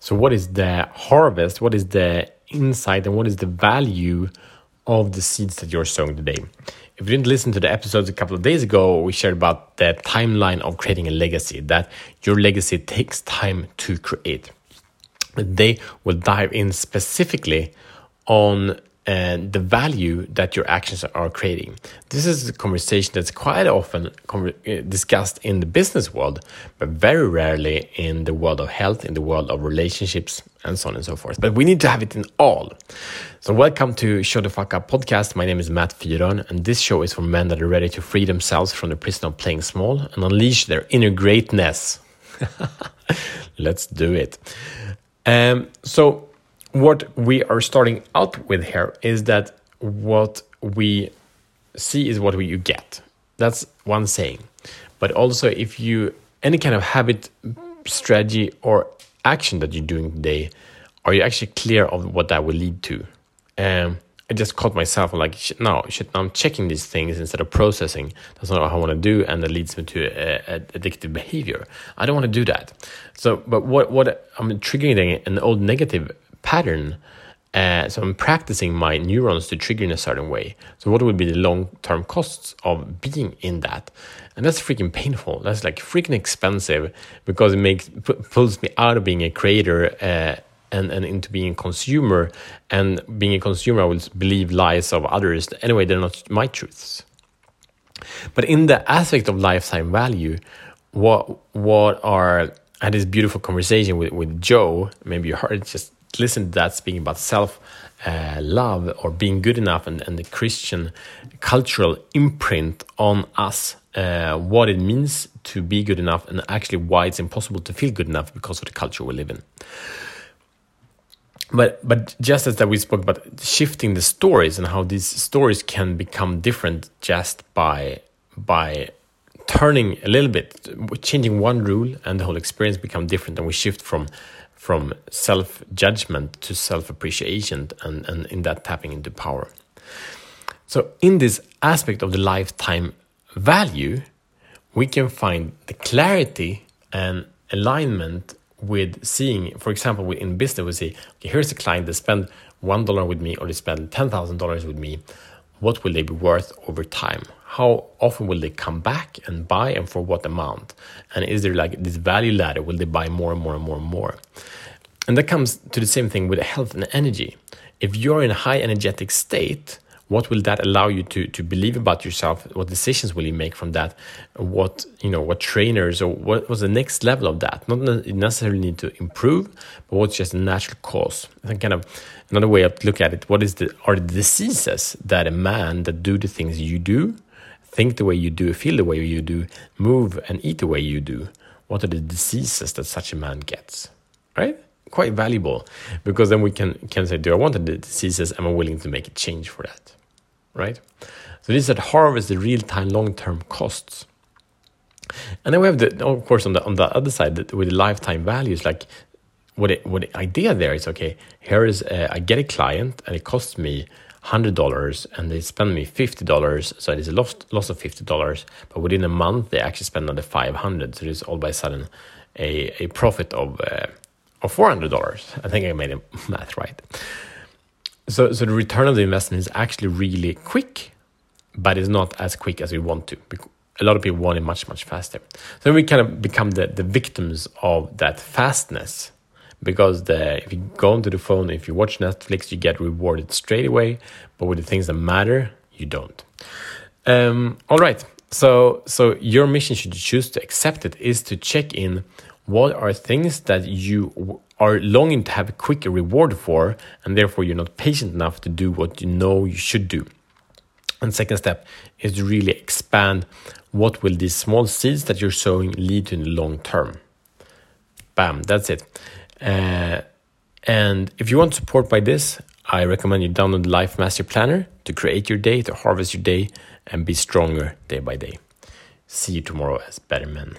So, what is the harvest? What is the insight and what is the value of the seeds that you're sowing today? If you didn't listen to the episodes a couple of days ago, we shared about the timeline of creating a legacy, that your legacy takes time to create. They will dive in specifically on and the value that your actions are creating. This is a conversation that's quite often uh, discussed in the business world, but very rarely in the world of health, in the world of relationships, and so on and so forth. But we need to have it in all. So, welcome to Show the Fuck Up podcast. My name is Matt Fyron, and this show is for men that are ready to free themselves from the prison of playing small and unleash their inner greatness. Let's do it. Um, so, what we are starting out with here is that what we see is what we, you get. That's one saying. But also, if you any kind of habit, strategy, or action that you're doing today, are you actually clear of what that will lead to? Um, I just caught myself like, no, shit, now I'm checking these things instead of processing. That's not what I want to do, and that leads me to a, a addictive behavior. I don't want to do that. So, but what what I'm triggering an old negative pattern. Uh, so I'm practicing my neurons to trigger in a certain way. So what would be the long-term costs of being in that? And that's freaking painful. That's like freaking expensive because it makes pulls me out of being a creator uh, and and into being a consumer. And being a consumer, I will believe lies of others. Anyway, they're not my truths. But in the aspect of lifetime value, what what are I had this beautiful conversation with, with Joe. Maybe you heard it just listen to that speaking about self uh, love or being good enough and, and the Christian cultural imprint on us, uh, what it means to be good enough, and actually why it's impossible to feel good enough because of the culture we live in. But but just as that we spoke about shifting the stories and how these stories can become different just by by turning a little bit, changing one rule, and the whole experience become different, and we shift from from self judgment to self appreciation and, and in that tapping into power. So, in this aspect of the lifetime value, we can find the clarity and alignment with seeing, for example, in business, we say, okay, here's a client that spend one dollar with me or they spend ten thousand dollars with me. What will they be worth over time? How often will they come back and buy, and for what amount? And is there like this value ladder? Will they buy more and more and more and more? And that comes to the same thing with health and energy. If you're in a high energetic state, what will that allow you to to believe about yourself what decisions will you make from that what you know what trainers or what was the next level of that not necessarily need to improve but what's just a natural cause and kind of another way of look at it what is the are the diseases that a man that do the things you do think the way you do feel the way you do move and eat the way you do what are the diseases that such a man gets right quite valuable because then we can can say, do I want the diseases? Am I willing to make a change for that? Right. So this is that harvest the real time long term costs. And then we have the of course on the on the other side with the lifetime values like what it, what the idea there is okay here is a, I get a client and it costs me hundred dollars and they spend me fifty dollars so it is a loss loss of fifty dollars but within a month they actually spend another five hundred so it's all by a sudden a, a profit of uh, of $400. I think I made the math right. So, so the return of the investment is actually really quick, but it's not as quick as we want to. A lot of people want it much, much faster. So we kind of become the, the victims of that fastness because the, if you go onto the phone, if you watch Netflix, you get rewarded straight away. But with the things that matter, you don't. Um, all right. So, so your mission, should you choose to accept it, is to check in what are things that you are longing to have a quick reward for and therefore you're not patient enough to do what you know you should do and second step is to really expand what will these small seeds that you're sowing lead to in the long term bam that's it uh, and if you want support by this i recommend you download life master planner to create your day to harvest your day and be stronger day by day. See you tomorrow as better men